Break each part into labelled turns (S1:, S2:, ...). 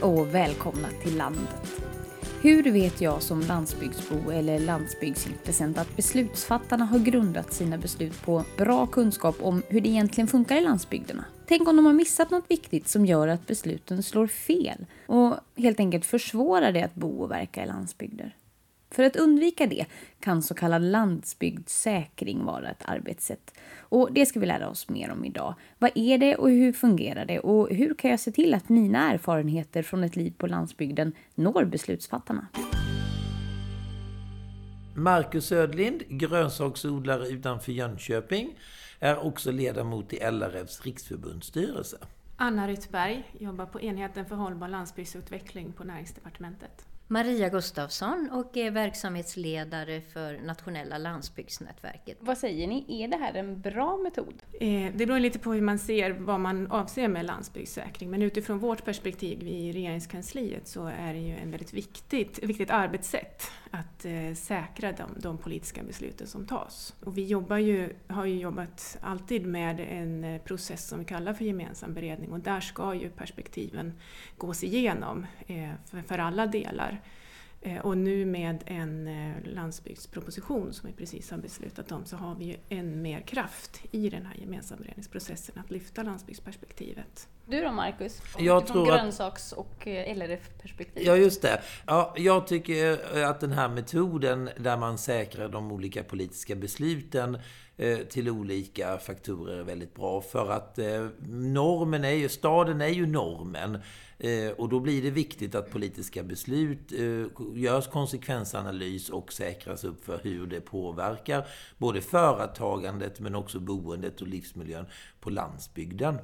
S1: Hej och välkomna till landet. Hur vet jag som landsbygdsbo eller landsbygdsintressent att beslutsfattarna har grundat sina beslut på bra kunskap om hur det egentligen funkar i landsbygderna? Tänk om de har missat något viktigt som gör att besluten slår fel och helt enkelt försvårar det att bo och verka i landsbygder. För att undvika det kan så kallad landsbygdssäkring vara ett arbetssätt. Och det ska vi lära oss mer om idag. Vad är det och hur fungerar det? Och hur kan jag se till att mina erfarenheter från ett liv på landsbygden når beslutsfattarna?
S2: Marcus Södlind, grönsaksodlare utanför Jönköping, är också ledamot i LRFs riksförbundsstyrelse.
S3: Anna Ryttberg jobbar på enheten för hållbar landsbygdsutveckling på Näringsdepartementet.
S4: Maria Gustafsson och är verksamhetsledare för Nationella landsbygdsnätverket.
S1: Vad säger ni, är det här en bra metod?
S3: Eh, det beror lite på hur man ser vad man avser med landsbygdssäkring, men utifrån vårt perspektiv i regeringskansliet så är det ju en väldigt viktigt, viktigt arbetssätt att eh, säkra de, de, politiska besluten som tas. Och vi jobbar ju, har ju jobbat alltid med en eh, process som vi kallar för gemensam beredning och där ska ju perspektiven gås igenom eh, för, för alla delar. Eh, och nu med en eh, landsbygdsproposition som vi precis har beslutat om så har vi ju än mer kraft i den här gemensamberedningsprocessen att lyfta landsbygdsperspektivet.
S1: Du då Marcus?
S2: Jag tror
S1: grönsaks och eh, LRF-perspektiv.
S2: Ja, just det. Ja, jag tycker att den här metoden där man säkrar de olika politiska besluten Eh, till olika faktorer är väldigt bra. För att eh, normen är ju, staden är ju normen. Eh, och då blir det viktigt att politiska beslut görs konsekvensanalys och säkras upp för hur det påverkar både företagandet men också boendet och livsmiljön på landsbygden.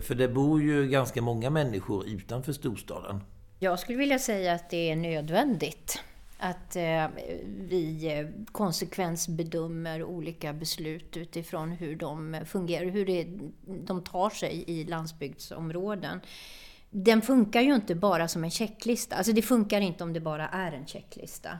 S2: För det bor ju ganska många människor utanför storstaden.
S4: Jag skulle vilja säga att det är nödvändigt att vi konsekvensbedömer olika beslut utifrån hur de fungerar, hur det, de tar sig i landsbygdsområden den funkar ju inte bara som en checklista. Alltså det funkar inte om det bara är en checklista.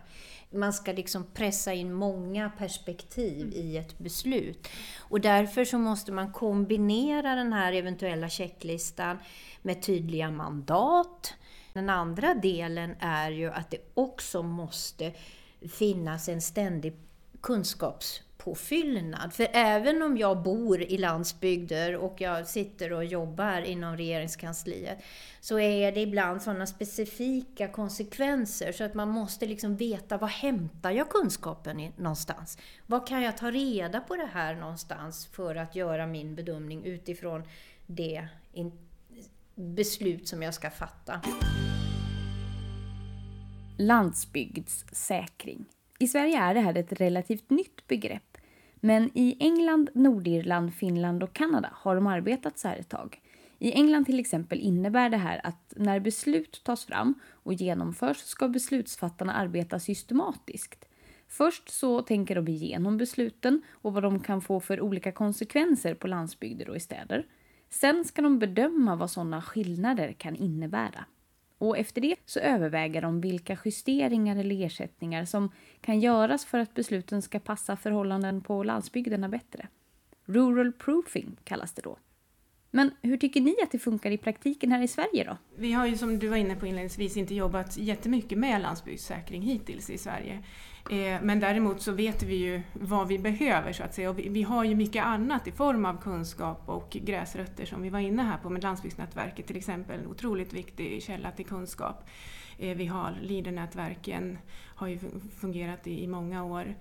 S4: Man ska liksom pressa in många perspektiv i ett beslut. Och därför så måste man kombinera den här eventuella checklistan med tydliga mandat. Den andra delen är ju att det också måste finnas en ständig kunskaps påfyllnad. För även om jag bor i landsbygder och jag sitter och jobbar inom regeringskansliet så är det ibland sådana specifika konsekvenser så att man måste liksom veta var hämtar jag kunskapen någonstans? Var kan jag ta reda på det här någonstans för att göra min bedömning utifrån det beslut som jag ska fatta?
S1: Landsbygdssäkring. I Sverige är det här ett relativt nytt begrepp men i England, Nordirland, Finland och Kanada har de arbetat så här ett tag. I England till exempel innebär det här att när beslut tas fram och genomförs ska beslutsfattarna arbeta systematiskt. Först så tänker de igenom besluten och vad de kan få för olika konsekvenser på landsbygder och i städer. Sen ska de bedöma vad sådana skillnader kan innebära. Och efter det så överväger de vilka justeringar eller ersättningar som kan göras för att besluten ska passa förhållanden på landsbygderna bättre. Rural proofing kallas det då. Men hur tycker ni att det funkar i praktiken här i Sverige då?
S3: Vi har ju som du var inne på inledningsvis inte jobbat jättemycket med landsbygdssäkring hittills i Sverige. Eh, men däremot så vet vi ju vad vi behöver så att säga. Och vi har ju mycket annat i form av kunskap och gräsrötter som vi var inne här på med Landsbygdsnätverket till exempel. En otroligt viktig källa till kunskap. Eh, vi har Leadernätverken, har ju fungerat i många år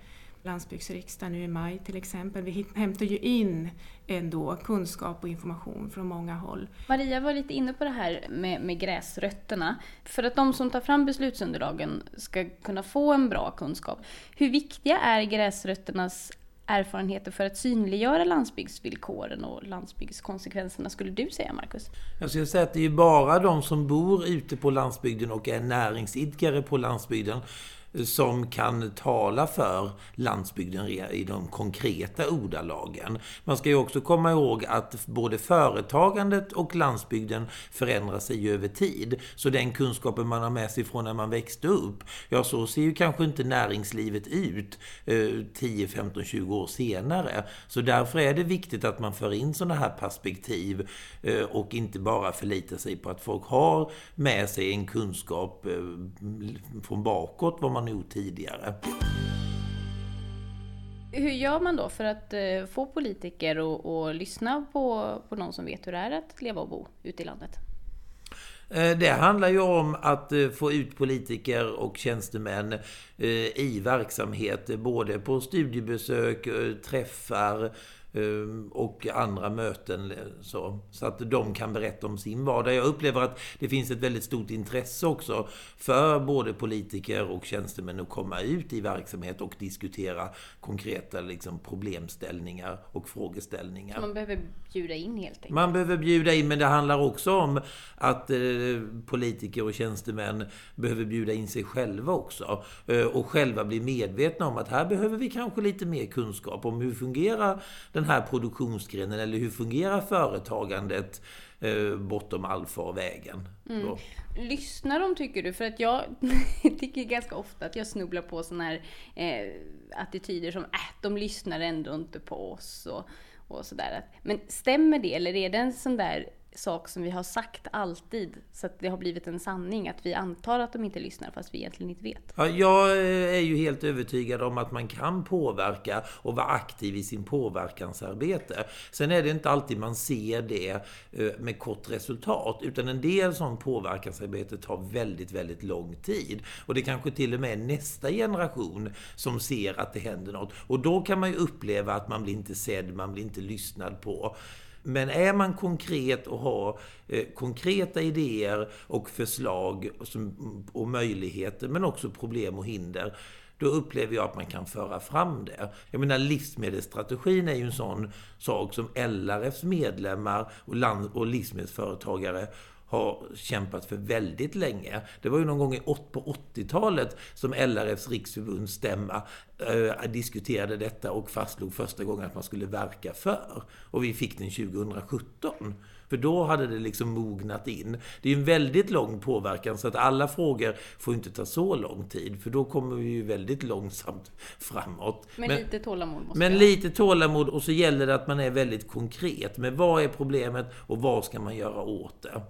S3: landsbygdsriksdag nu i maj till exempel. Vi hämtar ju in ändå kunskap och information från många håll.
S1: Maria var lite inne på det här med, med gräsrötterna. För att de som tar fram beslutsunderlagen ska kunna få en bra kunskap. Hur viktiga är gräsrötternas erfarenheter för att synliggöra landsbygdsvillkoren och landsbygdskonsekvenserna skulle du säga, Marcus?
S2: Jag skulle säga att det är bara de som bor ute på landsbygden och är näringsidkare på landsbygden som kan tala för landsbygden i de konkreta ordalagen. Man ska ju också komma ihåg att både företagandet och landsbygden förändrar sig över tid. Så den kunskapen man har med sig från när man växte upp, ja så ser ju kanske inte näringslivet ut 10, 15, 20 år senare. Så därför är det viktigt att man för in sådana här perspektiv eh, och inte bara förlitar sig på att folk har med sig en kunskap eh, från bakåt vad man gjort tidigare.
S1: Hur gör man då för att eh, få politiker att lyssna på, på någon som vet hur det är att leva och bo ute i landet?
S2: Eh, det handlar ju om att eh, få ut politiker och tjänstemän i verksamhet, både på studiebesök, träffar, Ehm, och andra möten så, så att de kan berätta om sin vardag. Jag upplever att det finns ett väldigt stort intresse också för både politiker och tjänstemän att komma ut i verksamhet och diskutera konkreta liksom, problemställningar och frågeställningar. Så
S1: man behöver bjuda in helt enkelt?
S2: Man behöver bjuda in, men det handlar också om att eh, politiker och tjänstemän behöver bjuda in sig själva också. Eh, och själva bli medvetna om att här behöver vi kanske lite mer kunskap om hur fungerar den här produktionsgrenen eller hur fungerar företagandet eh, bortom allfarvägen? Mm.
S1: Lyssnar de tycker du? För att jag tycker ganska ofta att jag snubblar på sådana här eh, attityder som äh, de lyssnar ändå inte på oss och, och sådär. Men stämmer det eller är det en sån där sak som vi har sagt alltid, så att det har blivit en sanning, att vi antar att de inte lyssnar fast vi egentligen inte vet.
S2: Ja, jag eh, är ju helt övertygad om att man kan påverka och vara aktiv i sin påverkansarbete. Sen är det inte alltid man ser det eh, med kort resultat, utan en del sån påverkansarbete tar väldigt, väldigt lång tid. Och det kanske till och med är nästa generation som ser att det händer något. Och då kan man ju uppleva att man blir inte sedd, man blir inte lyssnad på. Men är man konkret och har eh, konkreta idéer och förslag som, och möjligheter, men också problem och hinder, då upplever jag att man kan föra fram det. Jag menar livsmedelsstrategin är ju en sån sak som LRFs medlemmar och, land, och livsmedelsföretagare har kämpat för väldigt länge. Det var ju någon gång på 80-talet som LRFs riksförbundsstämma diskuterade detta och fastslog första gången att man skulle verka för. Och vi fick den 2017. För då hade det liksom mognat in. Det är en väldigt lång påverkan så att alla frågor får inte ta så lång tid för då kommer vi ju väldigt långsamt framåt.
S1: Men, men lite tålamod måste
S2: Men lite tålamod och så gäller det att man är väldigt konkret med vad är problemet och vad ska man göra åt det.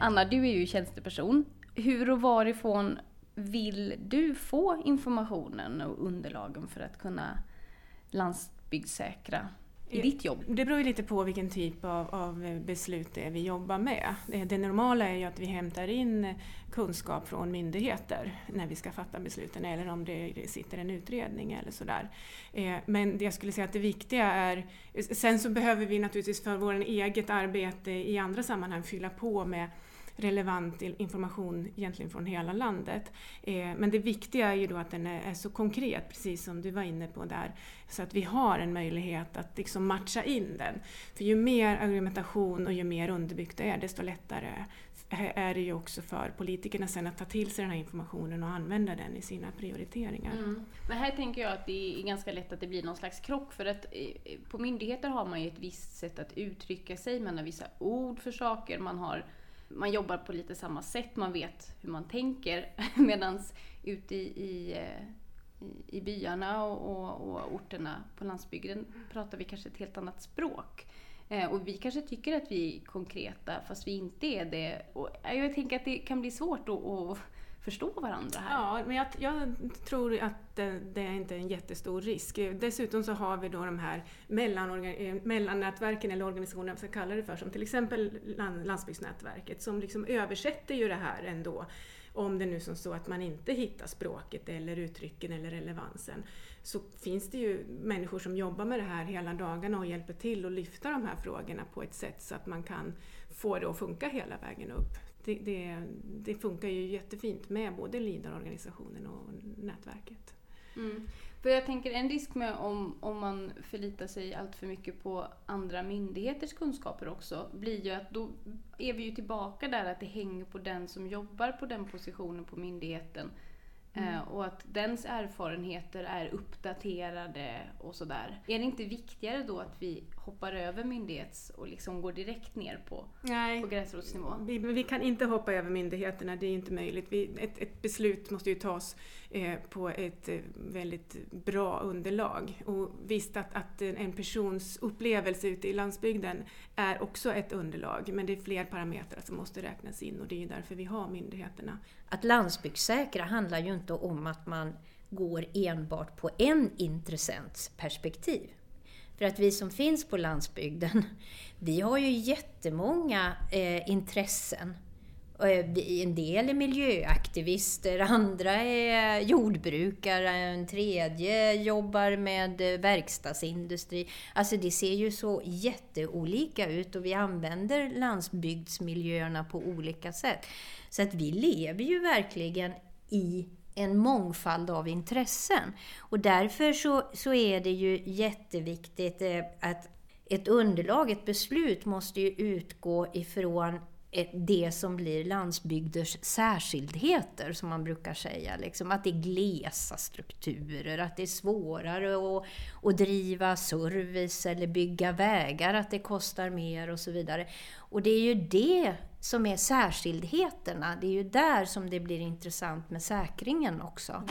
S1: Anna, du är ju tjänsteperson. Hur och varifrån vill du få informationen och underlagen för att kunna landsbygdssäkra i ditt jobb?
S3: Det beror ju lite på vilken typ av, av, beslut det är vi jobbar med. Det, det normala är ju att vi hämtar in kunskap från myndigheter när vi ska fatta besluten eller om det sitter en utredning eller sådär. Eh, men jag skulle säga att det viktiga är... Sen så behöver vi naturligtvis för vårt eget arbete i andra sammanhang fylla på med relevant information egentligen från hela landet. Eh, men det viktiga är ju då att den är, så konkret, precis som du var inne på där, så att vi har en möjlighet att liksom matcha in den. För ju mer argumentation och ju mer underbyggt det är, desto lättare är det ju också för politikerna sen att ta till sig den här informationen och använda den i sina prioriteringar. Mm.
S1: Men här tänker jag att det är ganska lätt att det blir någon slags krock för att eh, på myndigheter har man ju ett visst sätt att uttrycka sig, man har vissa ord för saker, man har man jobbar på lite samma sätt, man vet hur man tänker. Medan ute i, eh, i, i byarna och, och, och, orterna på landsbygden pratar vi kanske ett helt annat språk. Eh, och vi kanske tycker att vi är konkreta fast vi inte är det. Och jag tänker att det kan bli svårt att, att förstå varandra här.
S3: Ja, men jag, jag tror att det, det, är inte är en jättestor risk. Dessutom så har vi då de här eh, mellannätverken eller organisationerna, vad ska kalla det för, som till exempel Landsbygdsnätverket som liksom översätter ju det här ändå. Om det nu är så att man inte hittar språket eller uttrycken eller relevansen så finns det ju människor som jobbar med det här hela dagarna och hjälper till att lyfta de här frågorna på ett sätt så att man kan få det att funka hela vägen upp det, det, det, funkar ju jättefint med både LIDAR-organisationen och nätverket.
S1: Mm. För jag tänker en risk med om, om man förlitar sig allt för mycket på andra myndigheters kunskaper också blir ju att då är vi ju tillbaka där att det hänger på den som jobbar på den positionen på myndigheten. Och att dens erfarenheter är uppdaterade och sådär. Är det inte viktigare då att vi hoppar över myndighets och liksom går direkt ner på,
S3: Nej,
S1: på gräsrotsnivå?
S3: Vi, vi kan inte hoppa över myndigheterna, det är inte möjligt. Vi, ett, ett beslut måste ju tas eh, på ett eh, väldigt bra underlag. Och visst att, att en persons upplevelse ute i landsbygden är också ett underlag, men det är fler parametrar som måste räknas in och det är därför vi har myndigheterna.
S4: Att landsbygdssäkra handlar ju inte om att man går enbart på en intressents perspektiv. För att vi som finns på landsbygden, vi har ju jättemånga eh, intressen. Eh, en del är miljöaktivister, andra är jordbrukare, en tredje jobbar med eh, verkstadsindustri. Alltså det ser ju så jätteolika ut och vi använder landsbygdsmiljöerna på olika sätt. Så att vi lever ju verkligen i en mångfald av intressen. Och därför så, så är det ju jätteviktigt eh, att ett underlag, ett beslut, måste ju utgå ifrån det som blir landsbygders särskildheter, som man brukar säga. Liksom att det är glesa strukturer, att det är svårare att, att driva service eller bygga vägar, att det kostar mer och så vidare. Och det är ju det som är särskildheterna. Det är ju där som det blir intressant med säkringen också.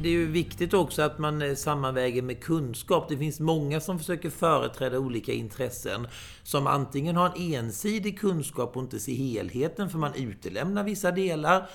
S2: Det är ju viktigt också att man eh, sammanväger med kunskap. Det finns många som försöker företräda olika intressen som antingen har en ensidig kunskap och inte ser helheten för man utelämnar vissa delar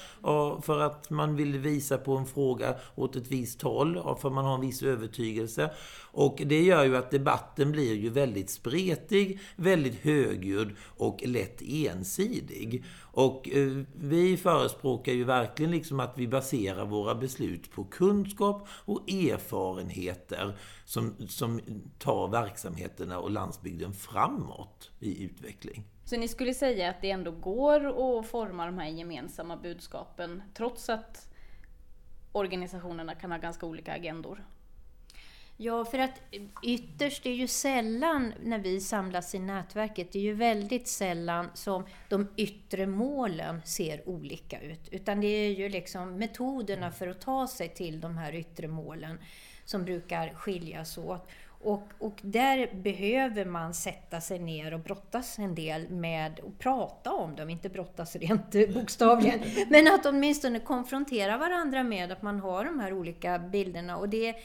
S2: för att man vill visa på en fråga åt ett visst håll och för man har en viss övertygelse. Och det gör ju att debatten blir ju väldigt spretig, väldigt högljudd och lätt ensidig. Och eh, vi förespråkar ju verkligen liksom att vi baserar våra beslut på kunskap och erfarenheter som, som tar verksamheterna och landsbygden framåt i utveckling.
S1: Så ni skulle säga att det ändå går att forma de här gemensamma budskapen trots att organisationerna kan ha ganska olika agendor?
S4: Ja, för att ytterst är ju sällan när vi samlas i nätverket, det är ju väldigt sällan som de yttre målen ser olika ut. Utan det är ju liksom metoderna för att ta sig till de här yttre målen som brukar skiljas åt. Och, och där behöver man sätta sig ner och brottas en del med och prata om dem, inte brottas rent bokstavligen, men att åtminstone konfrontera varandra med att man har de här olika bilderna. Och det,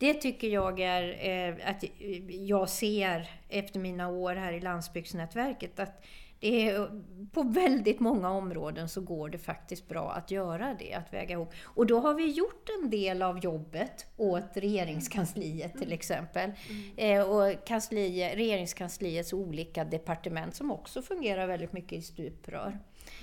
S4: det tycker jag är eh, att jag ser efter mina år här i landsbygdsnätverket att det är, på väldigt många områden så går det faktiskt bra att göra det, att väga ihop. Och då har vi gjort en del av jobbet åt regeringskansliet till exempel. Mm. Eh, och kansli, regeringskansliets olika departement som också fungerar väldigt mycket i stuprör.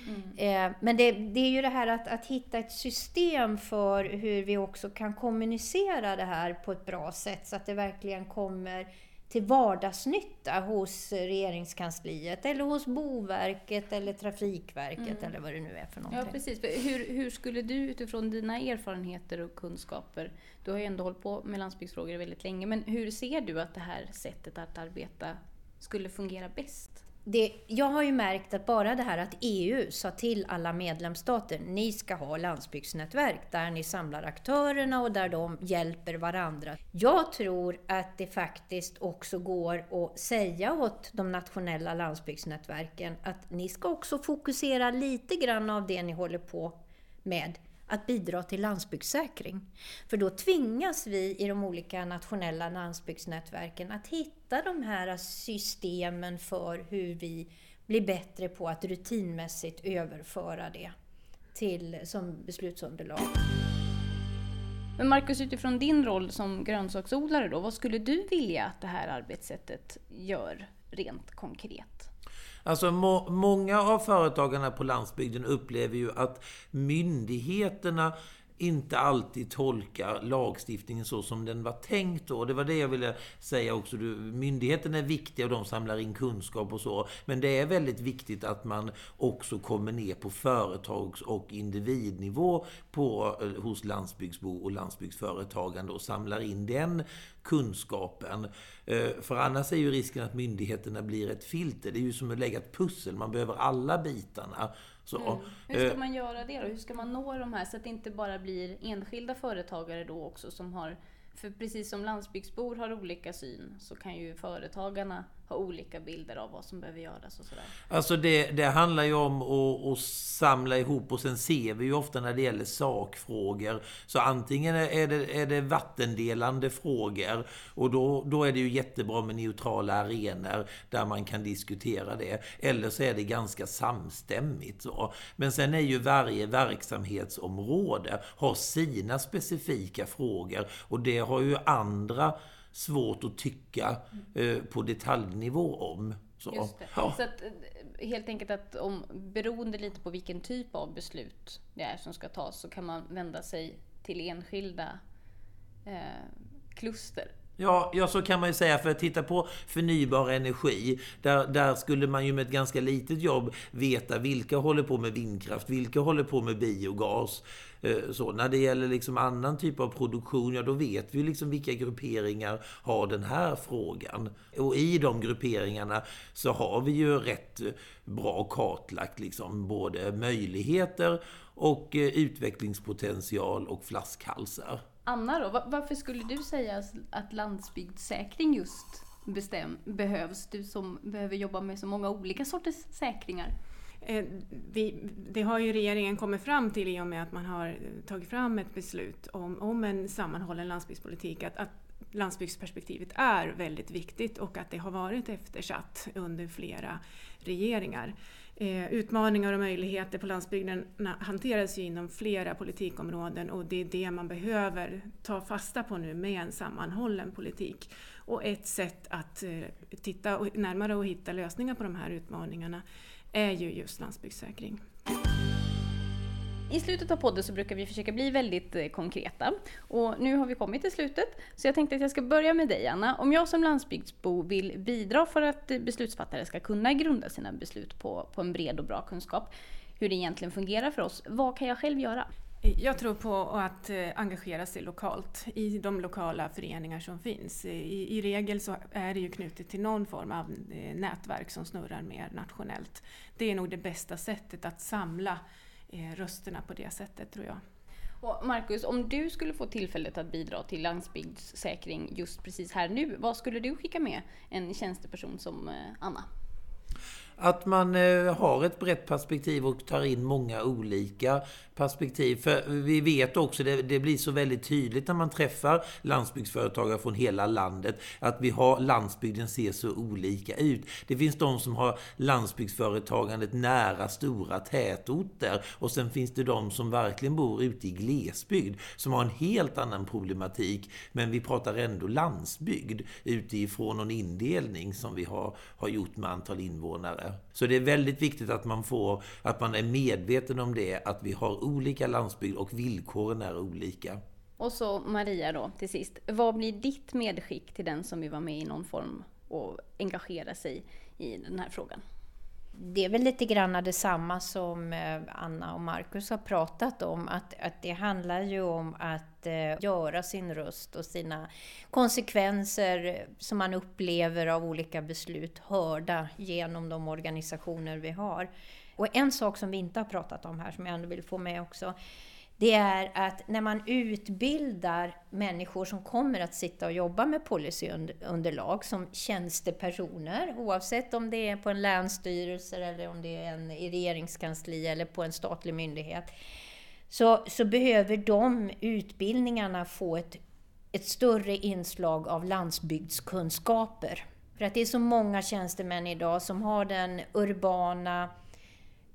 S4: Mm. Eh, men det, det, är ju det här att, att hitta ett system för hur vi också kan kommunicera det här på ett bra sätt så att det verkligen kommer till vardagsnytta hos regeringskansliet eller hos Boverket eller Trafikverket mm. eller vad det nu är för någonting.
S1: Ja, precis. Hur, hur skulle du utifrån dina erfarenheter och kunskaper, du har ju ändå hållit på med landsbygdsfrågor väldigt länge, men hur ser du att det här sättet att arbeta skulle fungera bäst?
S4: Det, jag har ju märkt att bara det här att EU sa till alla medlemsstater, ni ska ha landsbygdsnätverk där ni samlar aktörerna och där de hjälper varandra. Jag tror att det faktiskt också går att säga åt de nationella landsbygdsnätverken att ni ska också fokusera lite grann av det ni håller på med att bidra till landsbygdssäkring. För då tvingas vi i de olika nationella landsbygdsnätverken att hitta de här systemen för hur vi blir bättre på att rutinmässigt överföra det till, som beslutsunderlag.
S1: Men Marcus, utifrån din roll som grönsaksodlare då, vad skulle du vilja att det här arbetssättet gör rent konkret?
S2: Alltså må, många av företagarna på landsbygden upplever ju att myndigheterna inte alltid tolkar lagstiftningen så som den var tänkt Och Det var det jag ville säga också. Du, myndigheten är viktiga och de samlar in kunskap och så. Men det är väldigt viktigt att man också kommer ner på företags och individnivå på, eh, hos landsbygdsbo och landsbygdsföretagande och samlar in den kunskapen. Eh, för annars är ju risken att myndigheterna blir ett filter. Det är ju som att lägga ett pussel. Man behöver alla bitarna.
S1: Mm. Hur ska eh, man göra det då? Hur ska man nå de här så att det inte bara blir enskilda företagare då också som har för precis som landsbygdsbor har olika syn så kan ju företagarna ha olika bilder av vad som behöver göras och sådär.
S2: Alltså det, det handlar ju om att, att, samla ihop och sen ser vi ju ofta när det gäller sakfrågor. Så antingen är det, är det vattendelande frågor och då, då är det ju jättebra med neutrala arenor där man kan diskutera det. Eller så är det ganska samstämmigt. Så. Men sen är ju varje verksamhetsområde har sina specifika frågor och det har ju andra svårt att tycka eh, på detaljnivå om.
S1: Så, Just det. Ja. Så att, eh, helt enkelt att om, beroende lite på vilken typ av beslut det är som ska tas så kan man vända sig till enskilda eh, kluster
S2: Ja, ja, så kan man ju säga. För att titta på förnybar energi, där, där skulle man ju med ett ganska litet jobb veta vilka håller på med vindkraft, vilka håller på med biogas. Eh, så, när det gäller liksom annan typ av produktion, ja då vet vi liksom vilka grupperingar har den här frågan. Och i de grupperingarna så har vi ju rätt bra kartlagt liksom både möjligheter och eh, utvecklingspotential och flaskhalsar.
S1: Anna då, varför skulle du säga att landsbygdssäkring just bestäm, behövs? Du som behöver jobba med så många olika sorters säkringar.
S3: Eh, vi, det har ju regeringen kommit fram till i och med att man har tagit fram ett beslut om, om en sammanhållen landsbygdspolitik. Att, att landsbygdsperspektivet är väldigt viktigt och att det har varit eftersatt under flera regeringar. Eh, utmaningar och möjligheter på landsbygden hanteras ju inom flera politikområden och det är det man behöver ta fasta på nu med en sammanhållen politik. Och ett sätt att eh, titta närmare och hitta lösningar på de här utmaningarna är ju just landsbygdssäkring.
S1: I slutet av podden så brukar vi försöka bli väldigt eh, konkreta. Och nu har vi kommit till slutet. Så jag tänkte att jag ska börja med dig Anna. Om jag som landsbygdsbo vill bidra för att eh, beslutsfattare ska kunna grunda sina beslut på, på en bred och bra kunskap, hur det egentligen fungerar för oss, vad kan jag själv göra?
S3: Jag tror på att eh, engagera sig lokalt i de lokala föreningar som finns. I, I, regel så är det ju knutet till någon form av nätverk som snurrar mer nationellt. Det är nog det bästa sättet att samla Eh, rösterna på det sättet tror jag.
S1: Och Marcus, om du skulle få tillfället att bidra till landsbygdssäkring just precis här nu, vad skulle du skicka med en tjänsteperson som eh, Anna?
S2: Att man eh, har ett brett perspektiv och tar in många olika perspektiv. För vi vet också, det, det blir så väldigt tydligt när man träffar landsbygdsföretagare från hela landet, att vi har, landsbygden ser så olika ut. Det finns de som har landsbygdsföretagandet nära stora tätorter och sen finns det de som verkligen bor ute i glesbygd, som har en helt annan problematik. Men vi pratar ändå landsbygd utifrån någon indelning som vi har, har gjort med antal invånare. Så det är väldigt viktigt att man får, att man är medveten om det, att vi har olika landsbygd och villkoren är olika.
S1: Och så Maria då, till sist. Vad blir ditt medskick till den som vill vara med i någon form och engagera sig i den här frågan?
S4: Det är väl lite grann detsamma som eh, Anna och Markus har pratat om. Att, att det handlar ju om att eh, göra sin röst och sina konsekvenser som man upplever av olika beslut hörda genom de organisationer vi har. Och en sak som vi inte har pratat om här, som jag ändå vill få med också, det är att när man utbildar människor som kommer att sitta och jobba med policyunderlag som tjänstepersoner, oavsett om det är på en länsstyrelse eller om det är en, i regeringskansli eller på en statlig myndighet, så, så behöver de utbildningarna få ett, ett större inslag av landsbygdskunskaper. För att det är så många tjänstemän idag som har den urbana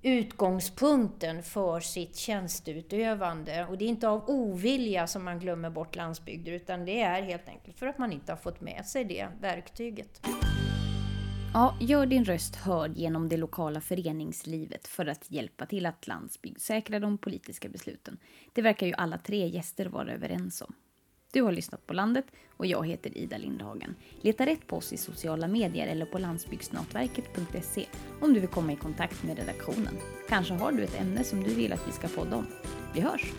S4: utgångspunkten för sitt tjänsteutövande. Och det är inte av ovilja som man glömmer bort landsbygder, utan det är helt enkelt för att man inte har fått med sig det verktyget.
S1: Ja, gör din röst hörd genom det lokala föreningslivet för att hjälpa till att landsbygdssäkra de politiska besluten. Det verkar ju alla tre gäster vara överens om. Du har lyssnat på Landet och jag heter Ida Lindhagen. Leta rätt på oss i sociala medier eller på landsbygdsnatverket.se om du vill komma i kontakt med redaktionen. Kanske har du ett ämne som du vill att vi ska podda om. Vi hörs!